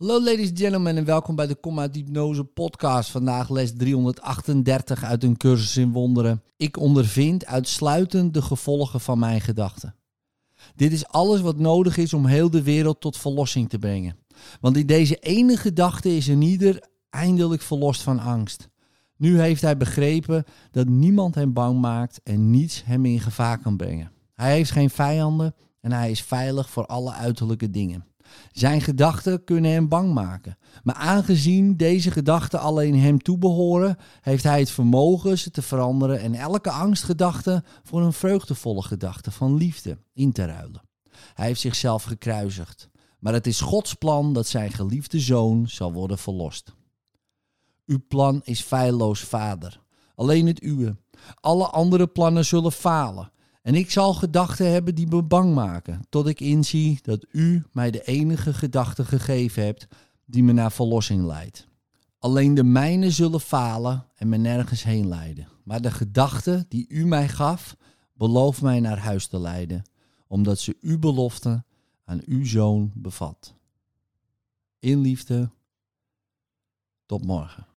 Hallo ladies and gentlemen en welkom bij de uit Hypnose podcast. Vandaag les 338 uit een cursus in wonderen. Ik ondervind uitsluitend de gevolgen van mijn gedachten. Dit is alles wat nodig is om heel de wereld tot verlossing te brengen. Want in deze ene gedachte is een ieder eindelijk verlost van angst. Nu heeft hij begrepen dat niemand hem bang maakt en niets hem in gevaar kan brengen. Hij heeft geen vijanden en hij is veilig voor alle uiterlijke dingen. Zijn gedachten kunnen hem bang maken. Maar aangezien deze gedachten alleen hem toebehoren, heeft hij het vermogen ze te veranderen en elke angstgedachte voor een vreugdevolle gedachte van liefde in te ruilen. Hij heeft zichzelf gekruisigd. Maar het is Gods plan dat zijn geliefde zoon zal worden verlost. Uw plan is feilloos, vader. Alleen het uwe. Alle andere plannen zullen falen. En ik zal gedachten hebben die me bang maken, tot ik inzie dat u mij de enige gedachte gegeven hebt die me naar verlossing leidt. Alleen de mijne zullen falen en me nergens heen leiden. Maar de gedachte die u mij gaf, belooft mij naar huis te leiden, omdat ze uw belofte aan uw zoon bevat. In liefde, tot morgen.